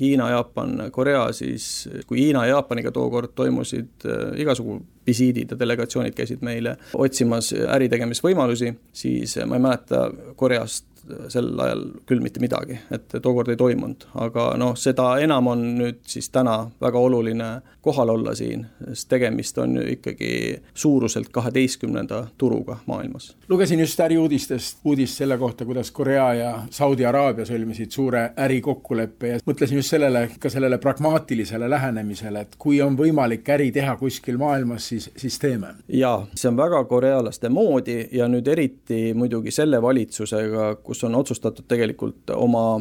Hiina, Jaapan, Korea, siis kui Hiina ja Jaapaniga tookord toimusid äh, igasugu visiidid ja delegatsioonid käisid meile otsimas äritegemisvõimalusi, siis ma ei mäleta Koreast sel ajal küll mitte midagi, et tookord ei toimunud, aga noh, seda enam on nüüd siis täna väga oluline kohal olla siin, sest tegemist on ju ikkagi suuruselt kaheteistkümnenda turuga maailmas. lugesin just äriuudistest uudist selle kohta, kuidas Korea ja Saudi Araabia sõlmisid suure ärikokkuleppe ja mõtlesin just sellele, ka sellele pragmaatilisele lähenemisele, et kui on võimalik äri teha kuskil maailmas, siis, siis teeme. jaa, see on väga korealaste moodi ja nüüd eriti muidugi selle valitsusega, kus on otsustatud tegelikult oma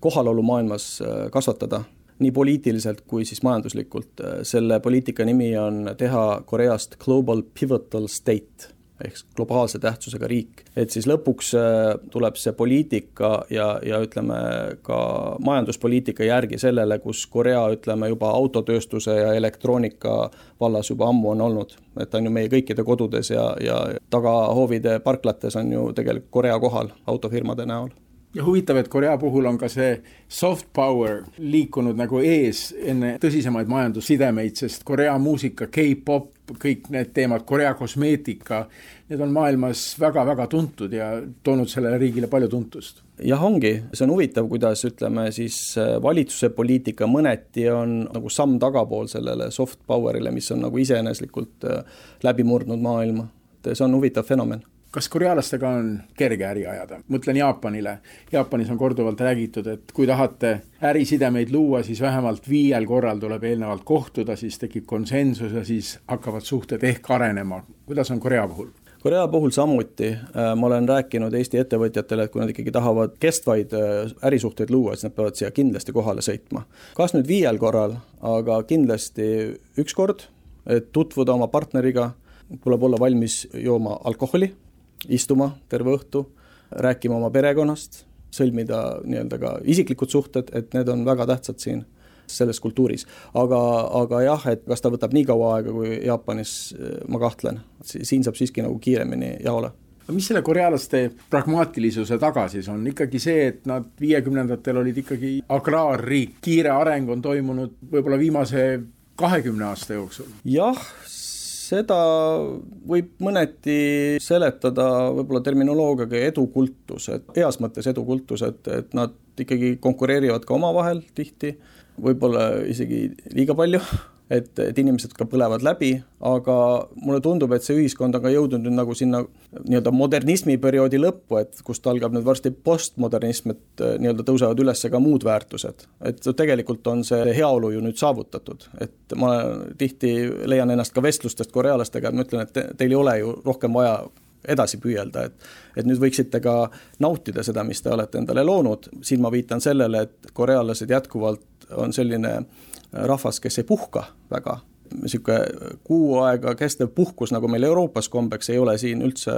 kohalolu maailmas äh, kasvatada nii poliitiliselt kui siis majanduslikult. selle poliitika nimi on teha Koreast global pivotal state ehk globaalse tähtsusega riik. et siis lõpuks äh, tuleb see poliitika ja, ja ütleme ka majanduspoliitika järgi sellele, kus Korea ütleme juba autotööstuse ja elektroonika vallas juba ammu on olnud. et on ju meie kõikide kodudes ja, ja tagahoovide parklates on ju tegelikult Korea kohal autofirmade näol ja huvitav, et Korea puhul on ka see soft power liikunud nagu ees enne tõsisemaid majandussidemeid, sest Korea muusika, K-pop, kõik need teemad, Korea kosmeetika, need on maailmas väga-väga tuntud ja toonud sellele riigile palju tuntust. jah, ongi, see on huvitav, kuidas ütleme siis äh, valitsuse poliitika mõneti on nagu samm tagapool sellele soft power'ile, mis on nagu iseeneslikult äh, läbi murdnud maailma. et see on huvitav fenomen kas korealastega on kerge äri ajada? mõtlen Jaapanile. Jaapanis on korduvalt räägitud, et kui tahate ärisidemeid luua, siis vähemalt viiel korral tuleb eelnevalt kohtuda, siis tekib konsensus ja siis hakkavad suhted ehk arenema. kuidas on Korea puhul? Korea puhul samuti, äh, ma olen rääkinud Eesti ettevõtjatele, et kui nad ikkagi tahavad kestvaid äh, ärisuhteid luua, siis nad peavad siia kindlasti kohale sõitma. kas nüüd viiel korral, aga kindlasti üks kord, et tutvuda oma partneriga, tuleb olla valmis jooma alkoholi istuma terve õhtu, rääkima oma perekonnast, sõlmida nii-öelda ka isiklikud suhted, et need on väga tähtsad siin selles kultuuris. aga, aga jah, et kas ta võtab nii kaua aega kui Jaapanis, ma kahtlen. siin saab siiski nagu kiiremini jaole aga mis selle korealaste pragmaatilisuse taga siis on, ikkagi see, et nad viiekümnendatel olid ikkagi agraarriik, kiire areng on toimunud võib-olla viimase kahekümne aasta jooksul? jah, seda võib mõneti seletada võib-olla terminoloogiaga edukultus, et heas mõttes edukultus, et, et nad ikkagi konkureerivad ka omavahel tihti, võib-olla isegi liiga palju et, et inimesed ka põlevad läbi, aga mulle tundub, et see ühiskond on ka jõudnud nüüd nagu sinna nii-öelda modernismi perioodi lõppu, et kust algab nüüd varsti postmodernism, et äh, nii-öelda tõusevad üles ka muud väärtused. et tegelikult on see heaolu ju nüüd saavutatud, et ma tihti leian ennast ka vestlustest korealastega, et ma ütlen, et te, teil ei ole ju rohkem vaja edasi püüelda, et et nüüd võiksite ka nautida seda, mis te olete endale loonud, siin ma viitan sellele, et korealased jätkuvalt on selline rahvas, kes ei puhka väga, niisugune kuu aega kestev puhkus, nagu meil Euroopas kombeks, ei ole siin üldse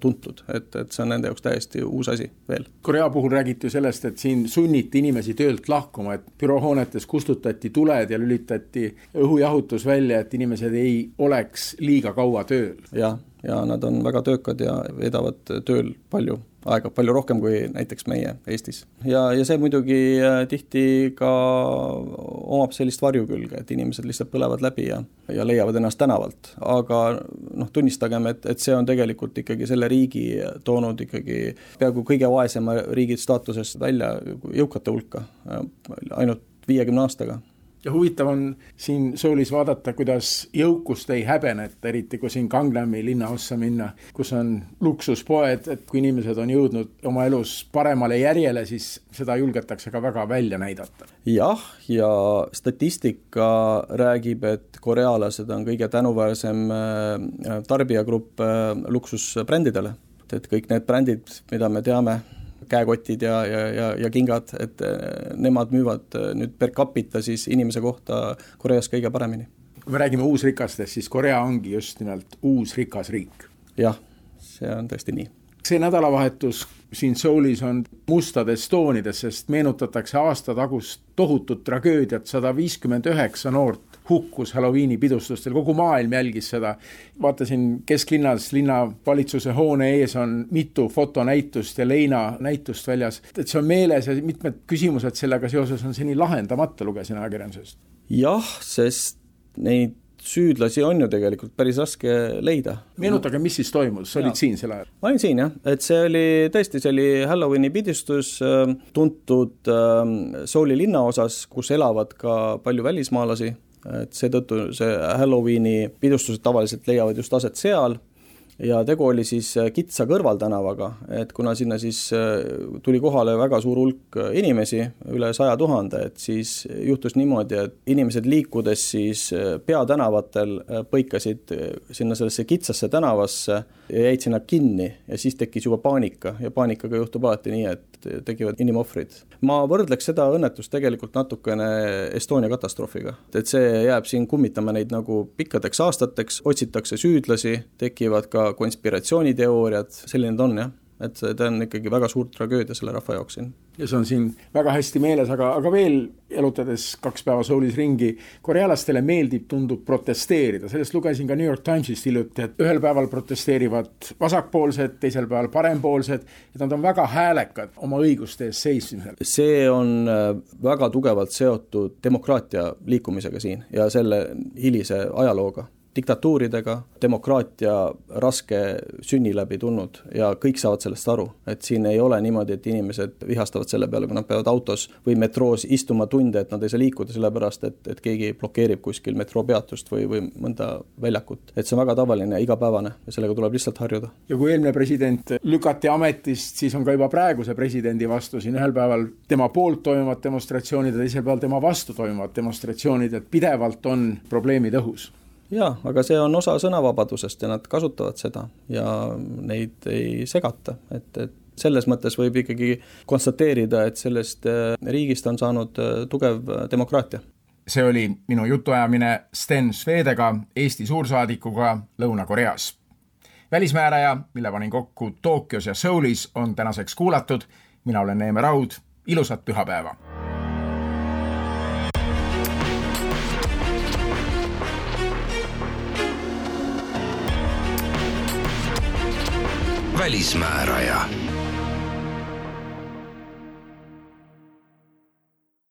tuntud, et, et see on nende jaoks täiesti uus asi veel. Korea puhul räägiti ju sellest, et siin sunniti inimesi töölt lahkuma, et büroohoonetes kustutati tuled ja lülitati õhujahutus välja, et inimesed ei oleks liiga kaua tööl. jah, ja nad on väga töökad ja veedavad tööl palju aega, palju rohkem kui näiteks meie Eestis. ja, ja see muidugi äh, tihti ka omab sellist varjukülge, et inimesed lihtsalt põlevad läbi ja, ja leiavad ennast tänavalt, aga noh, tunnistagem, et, et see on tegelikult ikkagi selle riigi toonud ikkagi peaaegu kõige vaesema riigi staatusest välja jõukate hulka äh, ainult viiekümne aastaga ja huvitav on siin Soulis vaadata, kuidas jõukust ei häbeneta, eriti kui siin Gangnami linnaossa minna, kus on luksuspoed, et kui inimesed on jõudnud oma elus paremale järjele, siis seda julgetakse ka väga välja näidata. jah, ja statistika räägib, et korealased on kõige tänuväärsem äh, tarbijagrupp äh, luksusbrändidele, et kõik need brändid, mida me teame, käekotid ja, ja, ja, ja kingad, et eh, nemad müüvad eh, nüüd per capita siis inimese kohta Koreas kõige paremini. kui me räägime uusrikastest, siis Korea ongi just nimelt uus rikas riik. jah, see on tõesti nii. see nädalavahetus siin Soulis on mustades toonides, sest meenutatakse aasta tagust tohutut tragöödiat, sada viiskümmend üheksa noort hukkus Halloweeni pidustustel, kogu maailm jälgis seda. vaatasin kesklinnas linnavalitsuse hoone ees on mitu fotonäitust ja leinanäitust väljas, et see on meeles ja mitmed küsimused sellega seoses on seni lahendamata, lugesin ajakirjandusest. jah, sest neid süüdlasi on ju tegelikult päris raske leida. meenutage, mis siis toimus, sa olid siin sel ajal? ma olin siin jah, et see oli tõesti, see oli Halloweeni pidistus äh, tuntud äh, Souli linnaosas, kus elavad ka palju välismaalasi et seetõttu see Halloweeni pidustused tavaliselt leiavad just aset seal. Ja tegu oli siis äh, kitsa kõrvaltänavaga, et kuna sinna siis äh, tuli kohale väga suur hulk äh, inimesi, üle saja tuhande, et siis juhtus niimoodi, et inimesed liikudes siis peatänavatel põikasid sinna sellesse kitsasse tänavasse ja jäid sinna kinni. Ja siis tekkis juba paanika. Ja paanikaga juhtub alati nii, et tekivad inimohvrid. ma võrdleks seda õnnetust tegelikult natukene Estonia katastroofiga, et see jääb siin kummitama neid nagu pikkadeks aastateks, otsitakse süüdlasi, tekivad ka konspiratsiooniteooriad, selline ta on jah et see, ta on ikkagi väga suur tragöödia selle rahva jaoks siin. ja see on siin väga hästi meeles, aga, aga veel jalutades kaks päeva Soulis ringi, korealastele meeldib, tundub protesteerida, sellest lugesin ka New York Timesist hiljuti, et ühel päeval protesteerivad vasakpoolsed, teisel päeval parempoolsed, et nad on väga häälekad oma õiguste eest seismisel. see on äh, väga tugevalt seotud demokraatia liikumisega siin ja selle hilise ajalooga diktatuuridega, demokraatia raske sünni läbi tulnud ja kõik saavad sellest aru, et siin ei ole niimoodi, et inimesed vihastavad selle peale, kui nad peavad autos või metroos istuma tunde, et nad ei saa liikuda, sellepärast et, et keegi blokeerib kuskil metroopeatust või, või mõnda väljakut. et see on väga tavaline, igapäevane ja sellega tuleb lihtsalt harjuda. ja kui eelmine president lükati ametist, siis on ka juba praeguse presidendi vastu siin ühel päeval tema poolt toimuvad demonstratsioonid ja teisel päeval tema vastu toimuvad demonstratsioonid, et pidevalt on probleemid õhus jaa, aga see on osa sõnavabadusest ja nad kasutavad seda ja neid ei segata, et, et selles mõttes võib ikkagi konstateerida, et sellest äh, riigist on saanud äh, tugev äh, demokraatia. see oli minu jutuajamine Sten Svedega, Eesti suursaadikuga Lõuna-Koreas. välismääraja, mille panin kokku Tokyos ja Soulis, on tänaseks kuulatud. mina olen Neeme Raud, ilusat pühapäeva välismääraja